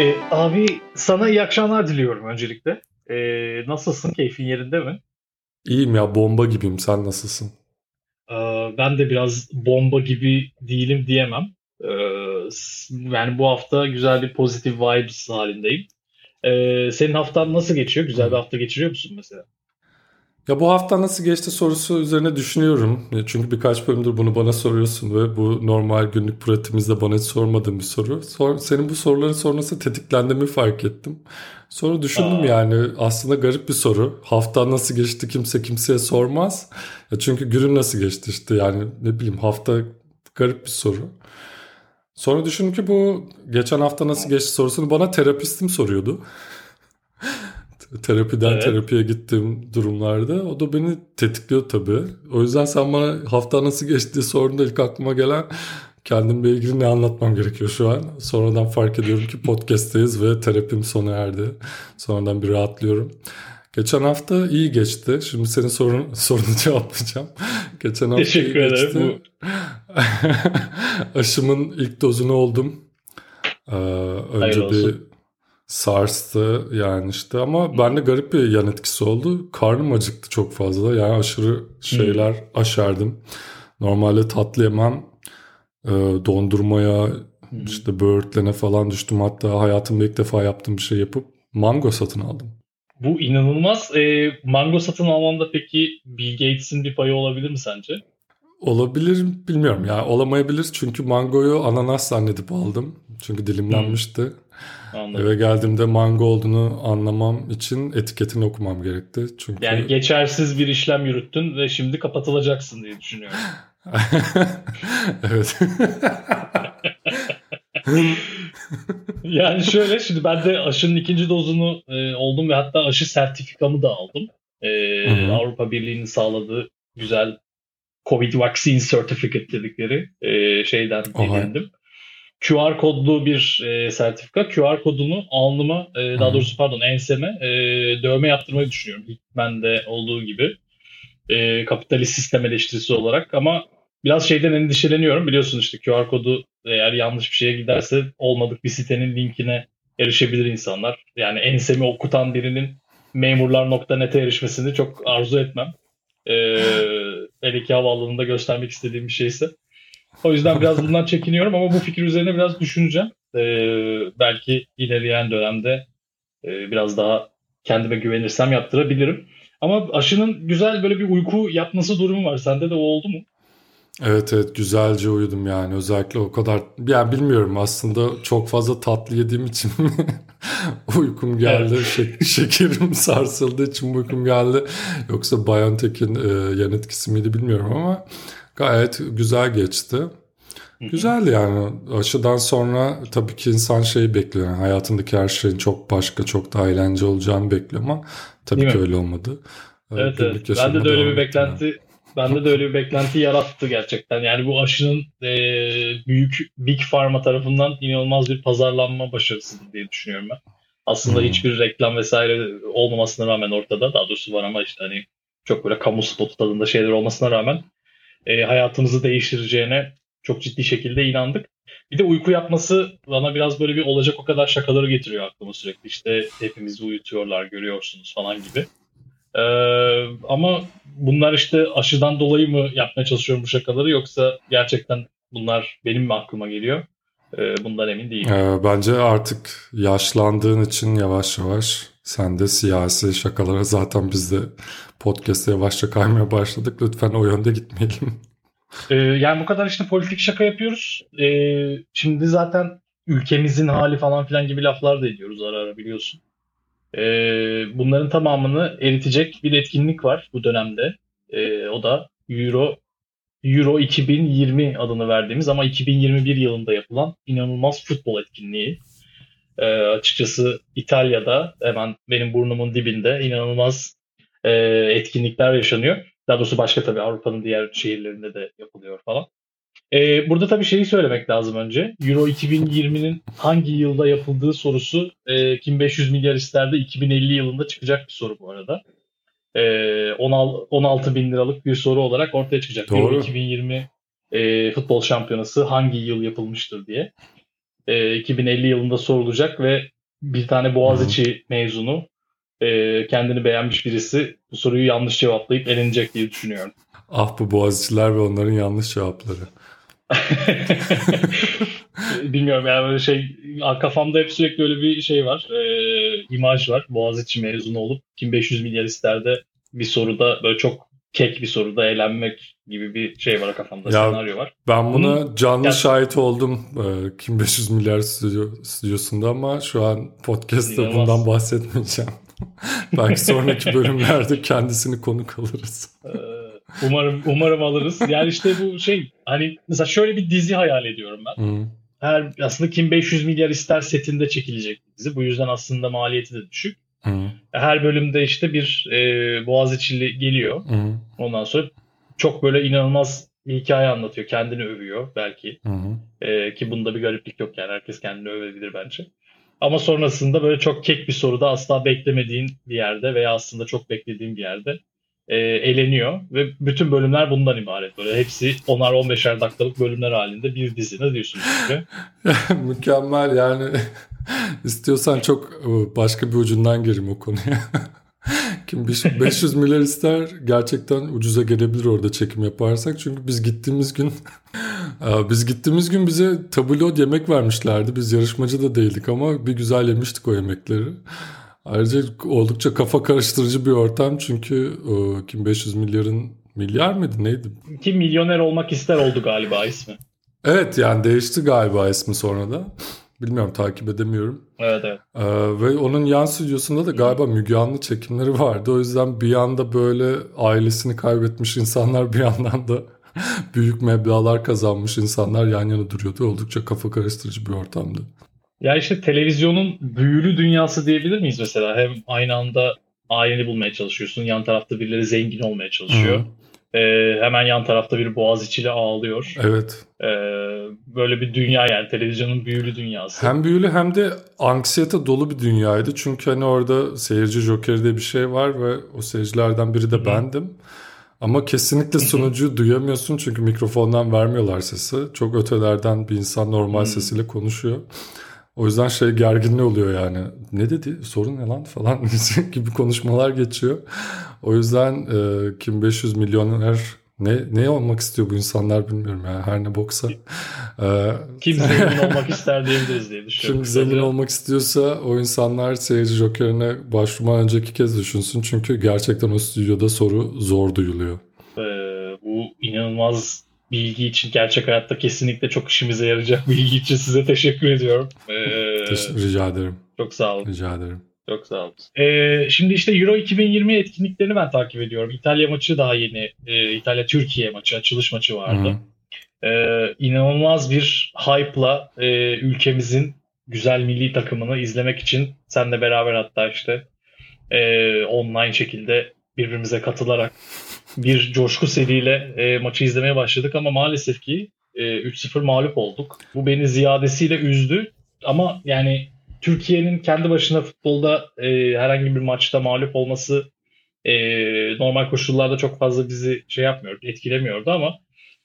E, abi sana iyi akşamlar diliyorum öncelikle. E, nasılsın? Keyfin yerinde mi? İyiyim ya bomba gibiyim. Sen nasılsın? E, ben de biraz bomba gibi değilim diyemem. E, yani bu hafta güzel bir pozitif vibes halindeyim. E, senin haftan nasıl geçiyor? Güzel bir hafta geçiriyor musun mesela? Ya bu hafta nasıl geçti sorusu üzerine düşünüyorum. Çünkü birkaç bölümdür bunu bana soruyorsun ve bu normal günlük pratiğimizde bana hiç sormadığın bir soru. Sor, senin bu soruların sonrası tetiklendiğimi fark ettim. Sonra düşündüm Aa. yani aslında garip bir soru. Hafta nasıl geçti kimse kimseye sormaz. Ya çünkü günün nasıl geçti işte yani ne bileyim hafta garip bir soru. Sonra düşündüm ki bu geçen hafta nasıl geçti sorusunu bana terapistim soruyordu terapiden evet. terapiye gittiğim durumlarda o da beni tetikliyor tabii. O yüzden sen bana hafta nasıl geçti sorduğunda ilk aklıma gelen kendimle ilgili ne anlatmam gerekiyor şu an. Sonradan fark ediyorum ki podcast'teyiz ve terapim sona erdi. Sonradan bir rahatlıyorum. Geçen hafta iyi geçti. Şimdi senin sorun, sorunu cevaplayacağım. Geçen hafta Teşekkür iyi ederim. geçti. Aşımın ilk dozunu oldum. Ee, önce Hayır bir sarstı yani işte ama bende garip bir yan etkisi oldu. Karnım acıktı çok fazla yani aşırı şeyler hmm. aşerdim. Normalde tatlı yemem e, dondurmaya hmm. işte böğürtlene falan düştüm. Hatta hayatımda ilk defa yaptığım bir şey yapıp mango satın aldım. Bu inanılmaz. E, mango satın almanda peki Bill Gates'in bir payı olabilir mi sence? Olabilir bilmiyorum ya olamayabilir çünkü mangoyu ananas zannedip aldım. Çünkü dilimlenmişti. Hmm. Anladım. Eve geldiğimde mango olduğunu anlamam için etiketini okumam gerekti. Çünkü Yani geçersiz bir işlem yürüttün ve şimdi kapatılacaksın diye düşünüyorum. evet. yani şöyle şimdi ben de aşının ikinci dozunu e, oldum ve hatta aşı sertifikamı da aldım. E, Avrupa Birliği'nin sağladığı güzel Covid Vaccine Certificate dedikleri e, şeyden edindim. QR kodlu bir e, sertifika. QR kodunu alnıma, e, daha doğrusu pardon enseme e, dövme yaptırmayı düşünüyorum. Ben de olduğu gibi. E, kapitalist sistem eleştirisi olarak ama biraz şeyden endişeleniyorum. Biliyorsun işte QR kodu eğer yanlış bir şeye giderse olmadık bir sitenin linkine erişebilir insanlar. Yani ensemi okutan birinin memurlar.net'e erişmesini çok arzu etmem. E, hele ki havaalanında göstermek istediğim bir şeyse. O yüzden biraz bundan çekiniyorum ama bu fikir üzerine biraz düşüneceğim. Ee, belki ilerleyen dönemde e, biraz daha kendime güvenirsem yaptırabilirim. Ama aşının güzel böyle bir uyku yapması durumu var. Sende de o oldu mu? Evet evet güzelce uyudum yani özellikle o kadar yani bilmiyorum aslında çok fazla tatlı yediğim için uykum geldi evet. Şek- şekerim sarsıldığı için uykum geldi yoksa BioNTech'in e, yan etkisi miydi bilmiyorum ama Gayet güzel geçti. Güzel yani aşıdan sonra tabii ki insan şeyi bekliyor. Yani hayatındaki her şeyin çok başka, çok daha eğlence olacağını bekliyor ama tabii Değil ki mi? öyle olmadı. Ee, evet, evet. Bende de öyle bir beklenti yani. bende de öyle bir beklenti yarattı gerçekten. Yani bu aşının e, büyük Big Pharma tarafından inanılmaz bir pazarlanma başarısı diye düşünüyorum ben. Aslında hmm. hiçbir reklam vesaire olmamasına rağmen ortada. Daha doğrusu var ama işte hani çok böyle kamu spotu tadında şeyler olmasına rağmen e, hayatımızı değiştireceğine çok ciddi şekilde inandık. Bir de uyku yapması bana biraz böyle bir olacak o kadar şakaları getiriyor aklıma sürekli. İşte hepimizi uyutuyorlar görüyorsunuz falan gibi. Ee, ama bunlar işte aşıdan dolayı mı yapmaya çalışıyorum bu şakaları yoksa gerçekten bunlar benim mi aklıma geliyor? Ee, bundan emin değilim. Ee, bence artık yaşlandığın için yavaş yavaş sen de siyasi şakalara zaten biz de podcast'e yavaşça kaymaya başladık. Lütfen o yönde gitmeyelim. Ee, yani bu kadar işte politik şaka yapıyoruz. Ee, şimdi zaten ülkemizin hali falan filan gibi laflar da ediyoruz ara ara biliyorsun. Ee, bunların tamamını eritecek bir etkinlik var bu dönemde. Ee, o da Euro Euro 2020 adını verdiğimiz ama 2021 yılında yapılan inanılmaz futbol etkinliği. Ee, açıkçası İtalya'da hemen benim burnumun dibinde inanılmaz e, etkinlikler yaşanıyor. Daha doğrusu başka tabii Avrupa'nın diğer şehirlerinde de yapılıyor falan. E, burada tabii şeyi söylemek lazım önce. Euro 2020'nin hangi yılda yapıldığı sorusu e, kim 500 milyar isterdi 2050 yılında çıkacak bir soru bu arada. E, 16, 16 bin liralık bir soru olarak ortaya çıkacak. Doğru. Euro 2020 e, futbol şampiyonası hangi yıl yapılmıştır diye. E, 2050 yılında sorulacak ve bir tane Boğaziçi mezunu e, kendini beğenmiş birisi bu soruyu yanlış cevaplayıp elenecek diye düşünüyorum. Ah bu Boğaziçi'ler ve onların yanlış cevapları. Bilmiyorum yani böyle şey kafamda hep sürekli öyle bir şey var. E, imaj var. Boğaziçi mezunu olup kim 500 milyar ister de bir soruda böyle çok kek bir soruda eğlenmek gibi bir şey var kafamda ya, senaryo var. Ben buna Bunun, canlı ya, şahit oldum e, Kim 500 Milyar stüdyo, stüdyosunda ama şu an podcast'ta bundan bahsetmeyeceğim. Belki sonraki bölümlerde kendisini konuk alırız. Ee, umarım umarım alırız. Yani işte bu şey hani mesela şöyle bir dizi hayal ediyorum ben. Hı. Her aslında Kim 500 milyar ister setinde çekilecek bir dizi. Bu yüzden aslında maliyeti de düşük. Hı. Her bölümde işte bir e, Boğaziçi'li geliyor. Hı. Ondan sonra çok böyle inanılmaz bir hikaye anlatıyor. Kendini övüyor belki. Hı hı. E, ki bunda bir gariplik yok yani. Herkes kendini övebilir bence. Ama sonrasında böyle çok kek bir soruda asla beklemediğin bir yerde veya aslında çok beklediğin bir yerde e, eleniyor. Ve bütün bölümler bundan ibaret. Böyle hepsi 10'ar 15'er dakikalık bölümler halinde bir dizi. Ne diyorsunuz? Mükemmel yani. İstiyorsan çok e, başka bir ucundan gireyim o konuya. Kim 500 milyar ister gerçekten ucuza gelebilir orada çekim yaparsak. Çünkü biz gittiğimiz gün e, biz gittiğimiz gün bize tabulod yemek vermişlerdi. Biz yarışmacı da değildik ama bir güzel yemiştik o yemekleri. Ayrıca oldukça kafa karıştırıcı bir ortam çünkü o, kim 500 milyarın milyar mıydı neydi? Kim milyoner olmak ister oldu galiba ismi. Evet yani değişti galiba ismi sonra da. Bilmiyorum takip edemiyorum. Evet evet. Ee, ve onun yan stüdyosunda da galiba Müge Anlı çekimleri vardı. O yüzden bir yanda böyle ailesini kaybetmiş insanlar bir yandan da büyük meblalar kazanmış insanlar yan yana duruyordu. Oldukça kafa karıştırıcı bir ortamdı. Ya işte televizyonun büyülü dünyası diyebilir miyiz mesela? Hem aynı anda aileni bulmaya çalışıyorsun. Yan tarafta birileri zengin olmaya çalışıyor. Hı-hı. Ee, hemen yan tarafta bir Boğaziçi'li ağlıyor. Evet. Ee, böyle bir dünya yani televizyonun büyülü dünyası. Hem büyülü hem de anksiyete dolu bir dünyaydı. Çünkü hani orada seyirci jokeri diye bir şey var ve o seyircilerden biri de Hı-hı. bendim. Ama kesinlikle sunucuyu duyamıyorsun çünkü mikrofondan vermiyorlar sesi. Çok ötelerden bir insan normal Hı-hı. sesiyle konuşuyor. O yüzden şey gerginli oluyor yani. Ne dedi? Sorun ne lan falan gibi konuşmalar geçiyor. O yüzden e, kim 500 milyoner ne ne olmak istiyor bu insanlar bilmiyorum ya. Her ne boksa. E, kim zengin olmak ister diyebiliriz diye düşünüyorum. Kim zengin olmak istiyorsa o insanlar seyirci jokerine başvurma önceki kez düşünsün. Çünkü gerçekten o stüdyoda soru zor duyuluyor. Ee, bu inanılmaz bilgi için gerçek hayatta kesinlikle çok işimize yarayacak bilgi için size teşekkür ediyorum. Ee, Rica ederim. Çok sağ olun. Rica ederim. Çok sağ olun. Ee, şimdi işte Euro 2020 etkinliklerini ben takip ediyorum. İtalya maçı daha yeni. E, İtalya-Türkiye maçı, açılış maçı vardı. Ee, inanılmaz bir hype'la e, ülkemizin güzel milli takımını izlemek için senle beraber hatta işte e, online şekilde birbirimize katılarak bir coşku seriyle e, maçı izlemeye başladık ama maalesef ki e, 3-0 mağlup olduk. Bu beni ziyadesiyle üzdü ama yani Türkiye'nin kendi başına futbolda e, herhangi bir maçta mağlup olması e, normal koşullarda çok fazla bizi şey yapmıyor, etkilemiyordu ama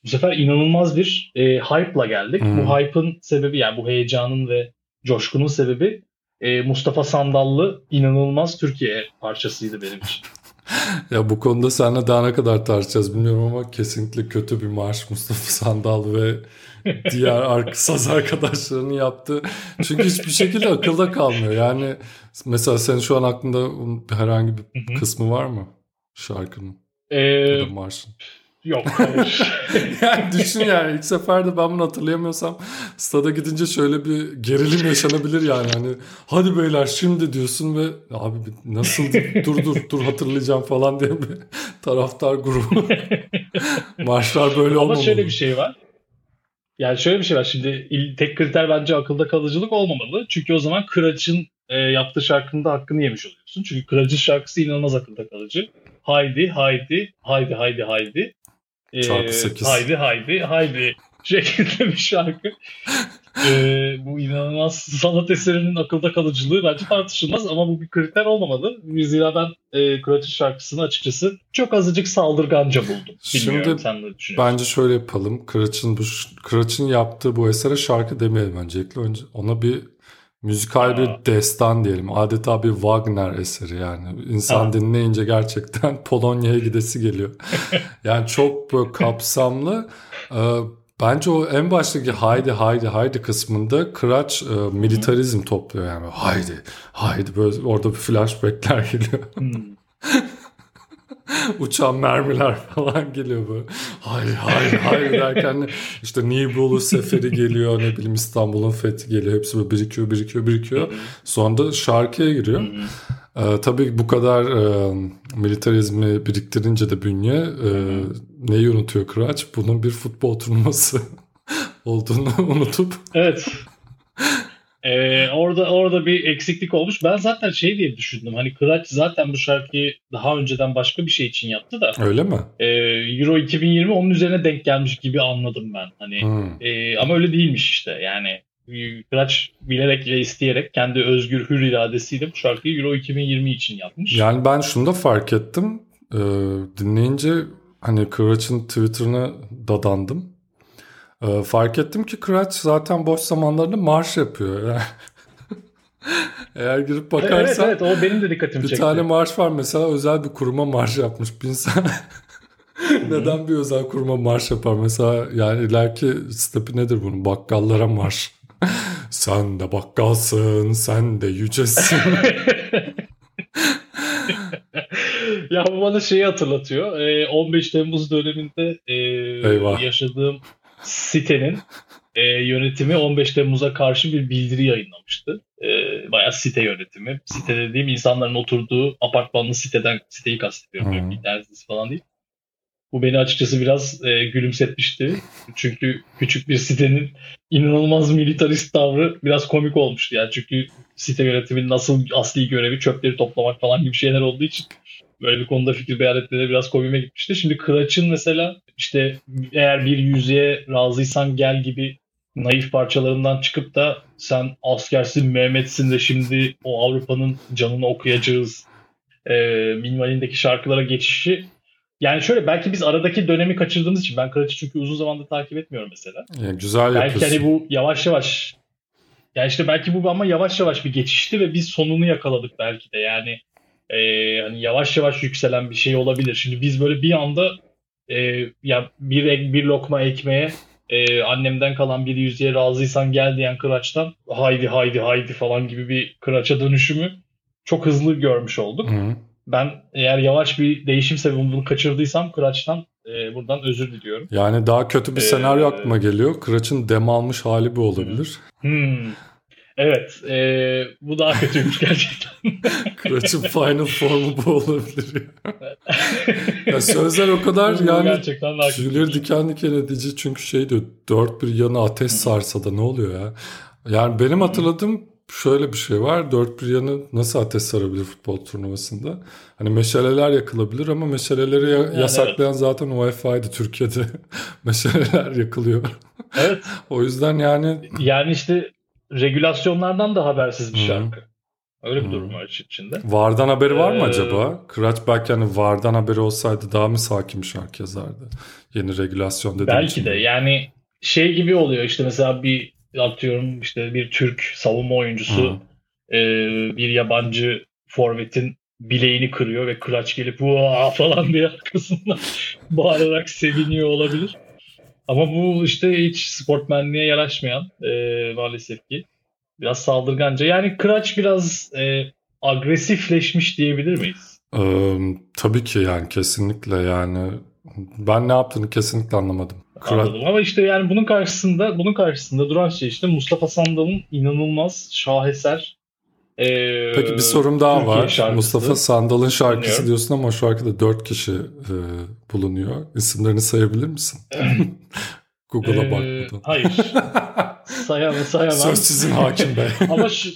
bu sefer inanılmaz bir e, hype'la geldik. Hmm. Bu hype'ın sebebi yani bu heyecanın ve coşkunun sebebi e, Mustafa Sandallı inanılmaz Türkiye parçasıydı benim için. ya bu konuda seninle daha ne kadar tartışacağız bilmiyorum ama kesinlikle kötü bir marş Mustafa Sandal ve diğer ark saz arkadaşlarının yaptı. Çünkü hiçbir şekilde akılda kalmıyor. Yani mesela senin şu an aklında herhangi bir kısmı var mı şarkının? Ee, marşın. Yok hayır. yani düşün yani ilk seferde ben bunu hatırlayamıyorsam stada gidince şöyle bir gerilim yaşanabilir yani. Hani hadi beyler şimdi diyorsun ve abi nasıl dur dur dur hatırlayacağım falan diye bir taraftar grubu. Marşlar böyle olmamalı. Ama şöyle bir şey var. Yani şöyle bir şey var. Şimdi tek kriter bence akılda kalıcılık olmamalı. Çünkü o zaman Kıraç'ın e, yaptığı şarkının da hakkını yemiş oluyorsun. Çünkü Kıraç'ın şarkısı inanılmaz akılda kalıcı. Haydi, haydi, haydi, haydi, haydi. Çarpı 8. Haydi haydi haydi. şeklinde bir şarkı. Ee, bu inanılmaz sanat eserinin akılda kalıcılığı bence tartışılmaz ama bu bir kriter olmamalı. Zira ben e, Kıraç'ın şarkısını açıkçası çok azıcık saldırganca buldum. Bilmiyorum Şimdi, sen ne düşünüyorsun? Bence şöyle yapalım. Kıraç'ın bu Kıraç'ın yaptığı bu esere şarkı demeyelim öncelikle. Önce ona bir müzikal bir destan diyelim. Adeta bir Wagner eseri yani. İnsan Aa. dinleyince gerçekten Polonya'ya gidesi geliyor. yani çok böyle kapsamlı. Ee, bence o en baştaki haydi haydi haydi kısmında Kıraç e, militarizm topluyor yani. Haydi haydi böyle orada bir flashbackler geliyor. Uçan mermiler falan geliyor böyle. Hayır hayır hayır derken işte Nibolu seferi geliyor ne bileyim İstanbul'un fethi geliyor. Hepsi böyle birikiyor birikiyor birikiyor. Sonra da şarkıya giriyor. Ee, tabii bu kadar e, militarizmi biriktirince de bünye e, neyi unutuyor Kıraç? Bunun bir futbol turnuvası olduğunu unutup. Evet. Ee, orada orada bir eksiklik olmuş. Ben zaten şey diye düşündüm. Hani Kıraç zaten bu şarkıyı daha önceden başka bir şey için yaptı da. Öyle mi? E, Euro 2020 onun üzerine denk gelmiş gibi anladım ben. Hani hmm. e, ama öyle değilmiş işte. Yani Kıraç bilerek ve isteyerek kendi özgür hür iradesiyle bu şarkıyı Euro 2020 için yapmış. Yani ben şunu da fark ettim. Ee, dinleyince hani Kıraç'ın Twitter'ına dadandım. Ee, fark ettim ki Kıraç zaten boş zamanlarında marş yapıyor. Eğer girip bakarsan evet, evet, o benim de dikkatimi bir çekti. tane marş var mesela özel bir kuruma marş yapmış bir insan. Neden bir özel kuruma marş yapar? Mesela yani ileriki stepi nedir bunun? Bakkallara marş. sen de bakkalsın, sen de yücesin. ya bu bana şeyi hatırlatıyor. 15 Temmuz döneminde Eyvah. yaşadığım sitenin e, yönetimi 15 Temmuz'a karşı bir bildiri yayınlamıştı. E, bayağı site yönetimi. Site dediğim insanların oturduğu apartmanlı siteden siteyi kastediyorum. Hmm. İnternet sitesi falan değil. Bu beni açıkçası biraz e, gülümsetmişti. Çünkü küçük bir sitenin inanılmaz militarist tavrı biraz komik olmuştu. Yani çünkü site yönetiminin nasıl asli görevi çöpleri toplamak falan gibi şeyler olduğu için böyle bir konuda fikir beyan etmeleri biraz komime gitmişti. Şimdi Kıraç'ın mesela işte eğer bir yüzeye razıysan gel gibi naif parçalarından çıkıp da sen askersin Mehmet'sin de şimdi o Avrupa'nın canını okuyacağız e, minvalindeki şarkılara geçişi yani şöyle belki biz aradaki dönemi kaçırdığımız için ben Kıraç'ı çünkü uzun zamandır takip etmiyorum mesela. Ya, güzel belki yapıyorsun. hani bu yavaş yavaş yani işte belki bu ama yavaş yavaş bir geçişti ve biz sonunu yakaladık belki de yani e, hani yavaş yavaş yükselen bir şey olabilir. Şimdi biz böyle bir anda e, ya bir bir lokma ekmeğe e, annemden kalan bir yüzeye razıysan gel diyen kıraçtan haydi haydi haydi falan gibi bir kıraça dönüşümü çok hızlı görmüş olduk. Hı. Ben eğer yavaş bir değişim sebebi bunu kaçırdıysam Kıraç'tan e, buradan özür diliyorum. Yani daha kötü bir ee, senaryo aklıma geliyor. Kıraç'ın dem almış hali bu olabilir. Hmm. Evet. E, bu daha kötüymüş gerçekten. Kıraç'ın final formu bu olabilir. ya sözler o kadar bu yani tüyleri diken diken edici çünkü şey diyor dört bir yana ateş sarsa da ne oluyor ya. Yani benim hatırladığım şöyle bir şey var. Dört bir yanı nasıl ateş sarabilir futbol turnuvasında? Hani meşaleler yakılabilir ama meşaleleri ya- yani yasaklayan evet. zaten UEFA'ydı Türkiye'de. meşaleler yakılıyor. Evet. o yüzden yani... Yani işte regülasyonlardan da habersiz bir şarkı. Öyle bir durum var içinde. Vardan haberi var mı ee, acaba? Kıraç belki hani Vardan haberi olsaydı daha mı sakin bir şarkı yazardı? Yeni regülasyon dediğim Belki için. de yani şey gibi oluyor işte mesela bir atıyorum işte bir Türk savunma oyuncusu e, bir yabancı forvetin bileğini kırıyor ve Kıraç gelip Vaa! falan diye arkasından bağırarak seviniyor olabilir. Ama bu işte hiç sportmenliğe yaraşmayan e, maalesef ki. Biraz saldırganca. Yani Kıraç biraz e, agresifleşmiş diyebilir miyiz? Ee, tabii ki yani kesinlikle yani ben ne yaptığını kesinlikle anlamadım. Kıraç... Anladım ama işte yani bunun karşısında bunun karşısında duran şey işte Mustafa Sandal'ın inanılmaz şaheser ee, Peki bir sorum daha Türkiye var. Şarkısı. Mustafa Sandal'ın şarkısı Dinliyorum. diyorsun ama o şarkıda dört kişi e, bulunuyor. İsimlerini sayabilir misin? Google'a ee, bakmadan. Hayır. sayamam, sayamam. Söz sizin hakim bey. ama şu,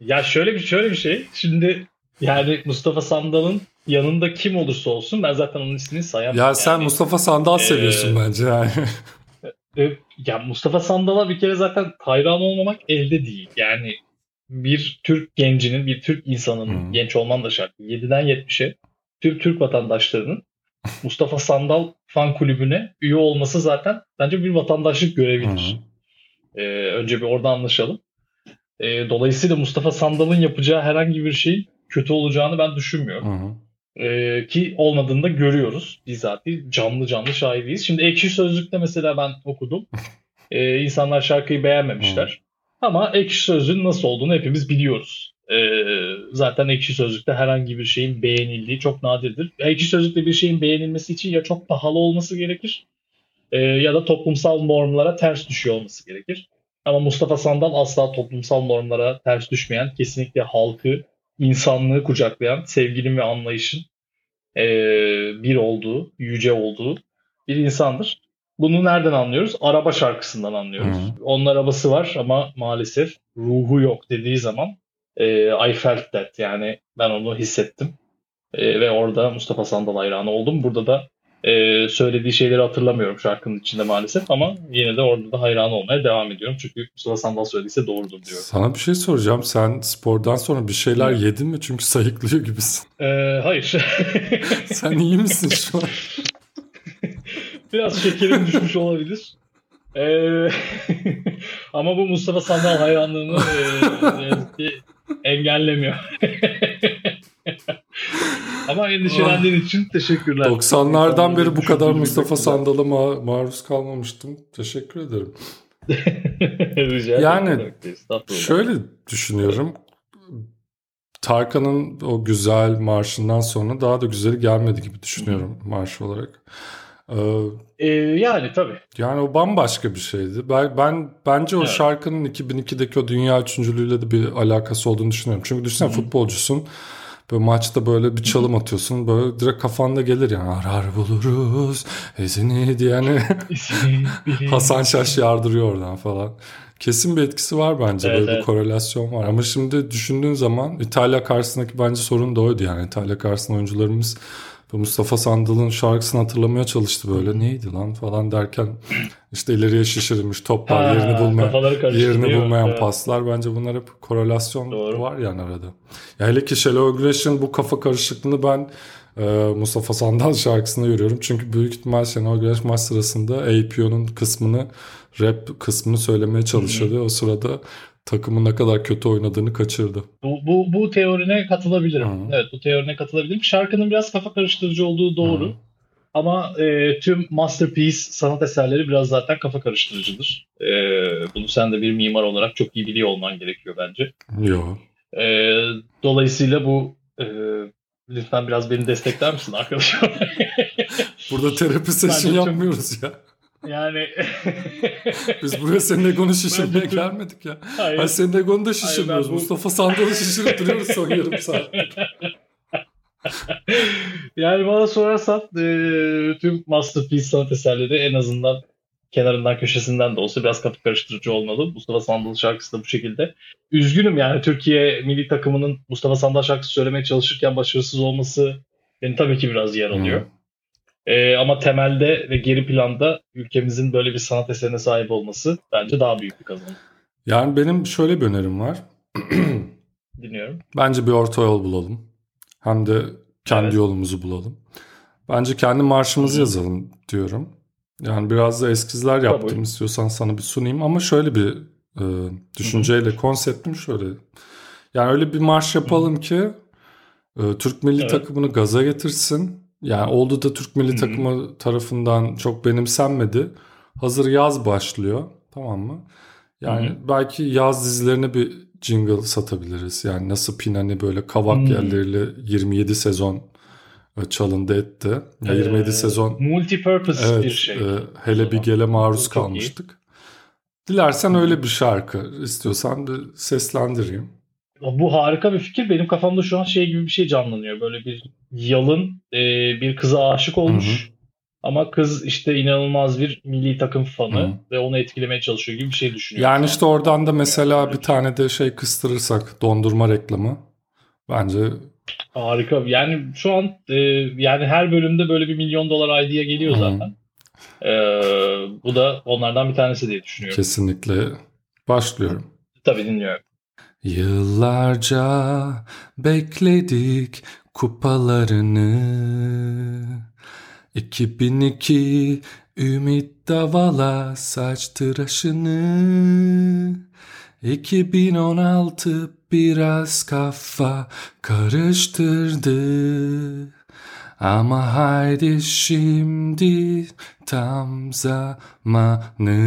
ya şöyle bir şöyle bir şey. Şimdi yani Mustafa Sandal'ın yanında kim olursa olsun ben zaten onun ismini sayamam. Ya sen yani. Mustafa Sandal ee, seviyorsun bence yani. e, ya Mustafa Sandal'a bir kere zaten hayran olmamak elde değil. Yani bir Türk gencinin, bir Türk insanının, hmm. genç olman da şart. 7'den 70'e Türk Türk vatandaşlarının Mustafa Sandal fan kulübüne üye olması zaten bence bir vatandaşlık görevidir. Ee, önce bir orada anlaşalım. Ee, dolayısıyla Mustafa Sandal'ın yapacağı herhangi bir şey kötü olacağını ben düşünmüyorum. Ee, ki olmadığını da görüyoruz. Bizzat canlı canlı şahidiyiz. Şimdi Ekşi Sözlük'te mesela ben okudum. Ee, insanlar şarkıyı beğenmemişler. Ama Ekşi Sözlük'ün nasıl olduğunu hepimiz biliyoruz. Ee, zaten Ekşi Sözlük'te herhangi bir şeyin beğenildiği çok nadirdir. Ekşi Sözlük'te bir şeyin beğenilmesi için ya çok pahalı olması gerekir e, ya da toplumsal normlara ters düşüyor olması gerekir. Ama Mustafa Sandal asla toplumsal normlara ters düşmeyen, kesinlikle halkı, insanlığı kucaklayan, sevginin ve anlayışın e, bir olduğu, yüce olduğu bir insandır. Bunu nereden anlıyoruz? Araba şarkısından anlıyoruz. Hı. Onun arabası var ama maalesef ruhu yok dediği zaman e, I felt that yani ben onu hissettim. E, ve orada Mustafa Sandal hayranı oldum. Burada da e, söylediği şeyleri hatırlamıyorum şarkının içinde maalesef ama yine de orada da hayran olmaya devam ediyorum. Çünkü Mustafa Sandal söylediyse doğrudur diyorum. Sana bir şey soracağım. Sen spordan sonra bir şeyler yedin mi? Çünkü sayıklıyor gibisin. Ee, hayır. Sen iyi misin şu an? Biraz şekerim düşmüş olabilir. Ee, ama bu Mustafa Sandal hayranlığını e, engellemiyor. Ama endişelendiğin için teşekkürler. 90'lardan beri bu kadar Mustafa Sandal'a ma- maruz kalmamıştım. Teşekkür ederim. Rica yani şöyle düşünüyorum. Tarkan'ın o güzel marşından sonra daha da güzeli gelmedi gibi düşünüyorum marş olarak. Ee, ee, yani tabii. Yani o bambaşka bir şeydi. Ben, ben bence o evet. şarkının 2002'deki o dünya üçüncülüğüyle de bir alakası olduğunu düşünüyorum. Çünkü düşünsene Hı-hı. futbolcusun. Böyle maçta böyle bir çalım atıyorsun. Böyle direkt kafanda gelir yani. Arar buluruz ezini diye yani. Hasan Şaş yardırıyor oradan falan. Kesin bir etkisi var bence. Evet, böyle evet. bir korelasyon var. Ama şimdi düşündüğün zaman İtalya karşısındaki bence sorun da oydu yani. İtalya karşısında oyuncularımız Mustafa Sandal'ın şarkısını hatırlamaya çalıştı böyle. Neydi lan falan derken işte ileriye şişirilmiş toplar, ha, yerini bulmayan yerini bulmayan evet. paslar bence bunlar hep korelasyon Doğru. var yani arada. Ya hele ki Shallow Aggression bu kafa karışıklığını ben e, Mustafa Sandal şarkısında görüyorum. Çünkü büyük ihtimal Shallow Aggression maç sırasında APO'nun kısmını rap kısmını söylemeye çalışıyordu. Hı-hı. O sırada takımın ne kadar kötü oynadığını kaçırdı. Bu, bu, bu teorine katılabilirim. Hı. Evet bu teorine katılabilirim. Şarkının biraz kafa karıştırıcı olduğu doğru. Hı. Ama e, tüm masterpiece sanat eserleri biraz zaten kafa karıştırıcıdır. E, bunu sen de bir mimar olarak çok iyi biliyor olman gerekiyor bence. Yok. E, dolayısıyla bu e, lütfen biraz beni destekler misin arkadaşım? Burada terapi session yapmıyoruz ya. Yani biz buraya senin egonu şişirmeye tüm... gelmedik ya. Hayır. Hayır senin egonu da şişirmiyoruz. Hayır, bu... Mustafa Sandal'ı şişirip duruyoruz son yarım saat. yani bana sorarsan e, tüm Masterpiece sanat eserleri en azından kenarından köşesinden de olsa biraz kafa karıştırıcı olmalı. Mustafa Sandal şarkısı da bu şekilde. Üzgünüm yani Türkiye milli takımının Mustafa Sandal şarkısı söylemeye çalışırken başarısız olması beni tabii ki biraz yer alıyor. Hmm. E, ama temelde ve geri planda ülkemizin böyle bir sanat eserine sahip olması bence daha büyük bir kazanım. Yani benim şöyle bir önerim var. Dinliyorum. Bence bir orta yol bulalım. Hem de kendi evet. yolumuzu bulalım. Bence kendi marşımızı yazalım diyorum. Yani biraz da eskizler yaptım Tabii. istiyorsan sana bir sunayım ama şöyle bir e, düşünceyle konseptim şöyle. Yani öyle bir marş yapalım ki e, Türk milli evet. takımını gaza getirsin yani oldu da Türk milli takımı tarafından çok benimsenmedi. Hazır yaz başlıyor tamam mı? Yani Hı-hı. belki yaz dizilerine bir jingle satabiliriz. Yani nasıl Pinani böyle kavak Hı-hı. yerleriyle 27 sezon e, çalındı etti. Ya 27 ee, sezon. Multipurpose evet, bir şey. E, hele bir gele maruz çok kalmıştık. Iyi. Dilersen öyle bir şarkı istiyorsan da seslendireyim. Bu harika bir fikir. Benim kafamda şu an şey gibi bir şey canlanıyor. Böyle bir yalın e, bir kıza aşık olmuş. Hı hı. Ama kız işte inanılmaz bir milli takım fanı Hı. ve onu etkilemeye çalışıyor gibi bir şey düşünüyorum. Yani işte oradan da mesela bir tane de şey kıstırırsak dondurma reklamı bence harika. Yani şu an e, yani her bölümde böyle bir milyon dolar idea geliyor Hı. zaten. Ee, bu da onlardan bir tanesi diye düşünüyorum. Kesinlikle. Başlıyorum. Tabii dinliyorum. Yıllarca bekledik kupalarını. 2002 ümit davala saç tıraşını. 2016 biraz kafa karıştırdı. Ama haydi şimdi tam zamanı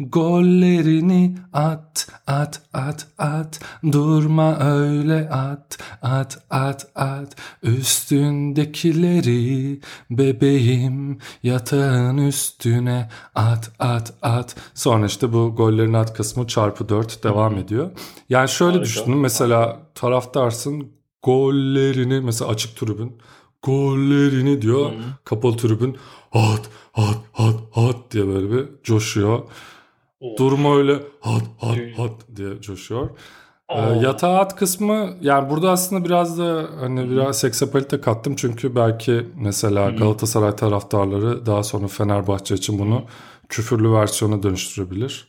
Gollerini at, at, at, at. Durma öyle at, at, at, at. Üstündekileri bebeğim yatağın üstüne at, at, at. Sonra işte bu gollerin at kısmı çarpı 4 devam ediyor. Yani şöyle Harika. düşünün mesela taraftarsın gollerini mesela açık tribün gollerini diyor. Hı. Kapalı tribün at at at at diye böyle bir coşuyor. Durma öyle hat hat hat diye coşuyor. Ee, yatağa at kısmı yani burada aslında biraz da hani biraz seksapalite kattım. Çünkü belki mesela Galatasaray taraftarları daha sonra Fenerbahçe için bunu küfürlü versiyona dönüştürebilir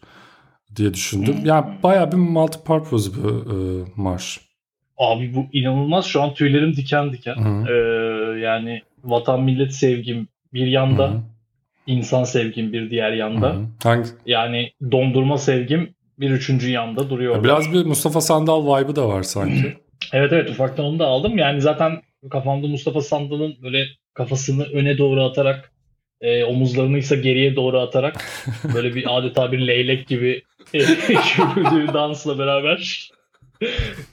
diye düşündüm. Yani bayağı bir multi-purpose bir e, marş. Abi bu inanılmaz. Şu an tüylerim diken diken. Ee, yani vatan millet sevgim bir yanda. Hı-hı insan sevgim bir diğer yanda. Hangi? Yani dondurma sevgim bir üçüncü yanda duruyor. Biraz bir Mustafa Sandal vibe'ı da var sanki. evet evet ufaktan onu da aldım. Yani zaten kafamda Mustafa Sandal'ın böyle kafasını öne doğru atarak e, omuzlarını ise geriye doğru atarak böyle bir adeta bir leylek gibi yürüdüğü dansla beraber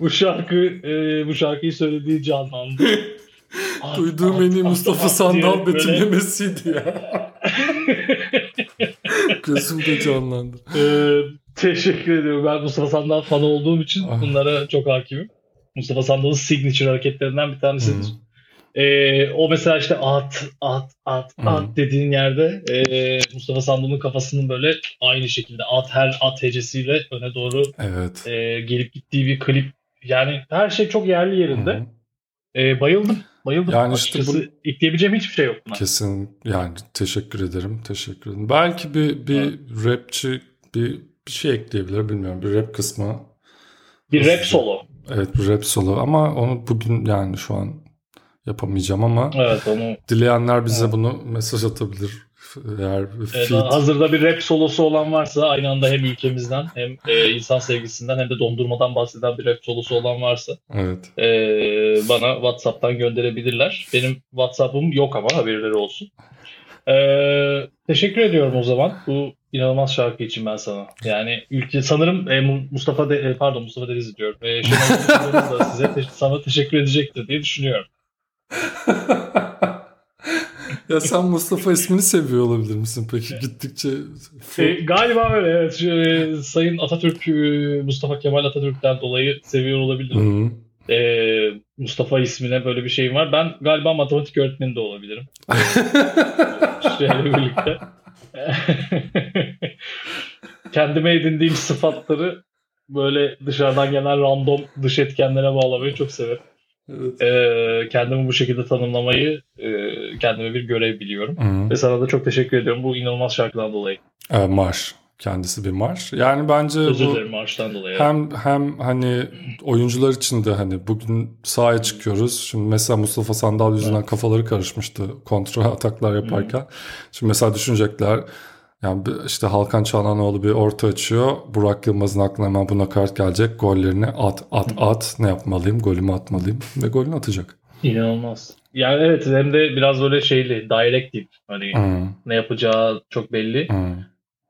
bu şarkı e, bu şarkıyı söylediği canlandı. Duyduğum en iyi Mustafa Sandal betimlemesiydi ya. Gözümde canlandı. Ee, teşekkür ediyorum. Ben Mustafa Sandal fanı olduğum için ah. bunlara çok hakimim. Mustafa Sandal'ın signature hareketlerinden bir tanesidir. Hmm. Ee, o mesela işte at, at, at, hmm. at dediğin yerde e, Mustafa Sandal'ın kafasının böyle aynı şekilde at her at hecesiyle öne doğru evet. e, gelip gittiği bir klip. Yani her şey çok yerli yerinde. Hmm. E, bayıldım. Bayıldım. Yani işte bu ekleyebileceğim hiçbir şey yok buna. Kesin yani teşekkür ederim. Teşekkür ederim. Belki bir bir evet. rapçi bir bir şey ekleyebilir bilmiyorum. Bir rap kısmı. Bir rap solo. Evet bir rap solo ama onu bugün yani şu an yapamayacağım ama evet, onu... dileyenler bize evet. bunu mesaj atabilir. Eğer evet, hazırda bir rap solosu olan varsa aynı anda hem ülkemizden hem e, insan sevgisinden hem de dondurmadan bahseden bir rap solosu olan varsa evet. e, bana WhatsApp'tan gönderebilirler. Benim WhatsApp'ım yok ama haberleri olsun. E, teşekkür ediyorum o zaman bu inanılmaz şarkı için ben sana. Yani ülke sanırım e, Mustafa de, e, pardon Mustafa Deniz diyorum. E, Şenol da size te- sana teşekkür edecektir diye düşünüyorum. ya sen Mustafa ismini seviyor olabilir misin peki gittikçe? E, galiba öyle evet. Şu, e, Sayın Atatürk e, Mustafa Kemal Atatürk'ten dolayı seviyor olabilirim. E, Mustafa ismine böyle bir şeyim var. Ben galiba matematik öğretmeni de olabilirim. Şöyle birlikte. Kendime edindiğim sıfatları böyle dışarıdan gelen random dış etkenlere bağlamayı çok severim. Evet. Kendimi bu şekilde tanımlamayı e, kendime bir görev biliyorum. Hı-hı. Ve sana da çok teşekkür ediyorum bu inanılmaz şarkıdan dolayı. E, marş. Kendisi bir marş. Yani bence Özür bu dilerim marştan dolayı. Hem hem hani oyuncular için de hani bugün sahaya çıkıyoruz. Şimdi mesela Mustafa Sandal yüzünden evet. kafaları karışmıştı kontra ataklar yaparken. Hı. Şimdi mesela düşünecekler yani işte Halkan Çalhanoğlu bir orta açıyor. Burak Yılmaz'ın aklına hemen buna kart gelecek. Gollerini at at at ne yapmalıyım? Golümü atmalıyım ve golünü atacak. İnanılmaz. Yani evet hem de biraz böyle şeyli directive hani hmm. ne yapacağı çok belli. Hmm.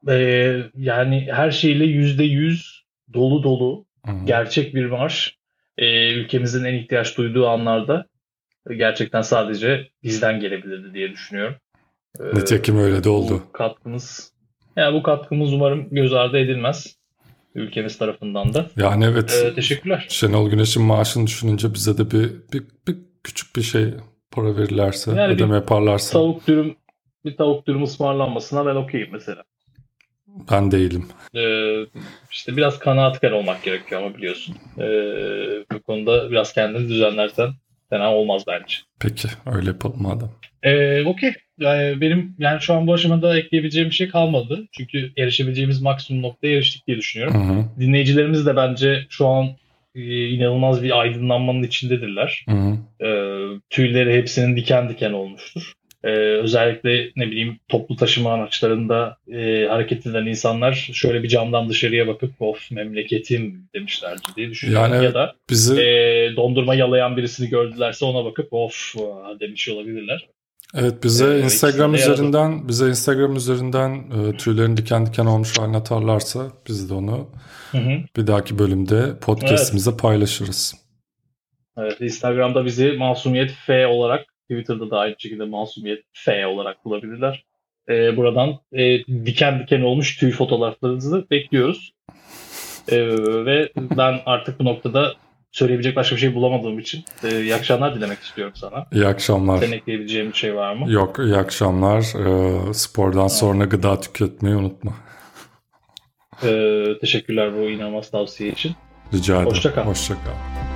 Ee, yani her şeyle yüzde yüz dolu dolu hmm. gerçek bir marş. Ee, ülkemizin en ihtiyaç duyduğu anlarda gerçekten sadece bizden gelebilirdi diye düşünüyorum. Ee, Nitekim öyle de oldu. Bu katkımız yani bu katkımız umarım göz ardı edilmez ülkemiz tarafından da. Yani evet. Ee, teşekkürler. Şenol Güneş'in maaşını düşününce bize de bir, bir, bir küçük bir şey para verirlerse, yani ödeme yaparlarsa. Tavuk dürüm bir tavuk dürüm ısmarlanmasına ben okeyim mesela. Ben değilim. Ee, işte biraz kanaatkar olmak gerekiyor ama biliyorsun. Ee, bu konuda biraz kendini düzenlersen fena olmaz bence. Peki öyle yapalım madem. Ee, Okey. Yani benim yani şu an bu aşamada ekleyebileceğim bir şey kalmadı. Çünkü erişebileceğimiz maksimum noktaya eriştik diye düşünüyorum. Hı hı. Dinleyicilerimiz de bence şu an e, inanılmaz bir aydınlanmanın içindedirler. Hı hı. E, tüyleri hepsinin diken diken olmuştur. E, özellikle ne bileyim toplu taşıma araçlarında e, hareket eden insanlar şöyle bir camdan dışarıya bakıp of memleketim demişlerdi diye düşünüyorum. Yani ya da Bizi e, dondurma yalayan birisini gördülerse ona bakıp of demiş olabilirler. Evet bize Ee, Instagram üzerinden bize Instagram üzerinden e, tüylerin diken diken olmuş halini atarlarsa biz de onu Hı hı. bir dahaki bölümde podcast'imize paylaşırız. Evet, Instagram'da bizi Masumiyet F olarak, Twitter'da da aynı şekilde Masumiyet F olarak bulabilirler. Ee, buradan e, diken diken olmuş tüy fotoğraflarınızı bekliyoruz. Ee, ve ben artık bu noktada söyleyebilecek başka bir şey bulamadığım için e, iyi akşamlar dilemek istiyorum sana. İyi akşamlar. Senin ekleyebileceğin bir şey var mı? Yok iyi akşamlar. Ee, spordan sonra gıda tüketmeyi unutma. Ee, teşekkürler bu inanılmaz tavsiye için. Rica ederim. Hoşça kal. Hoşça kal.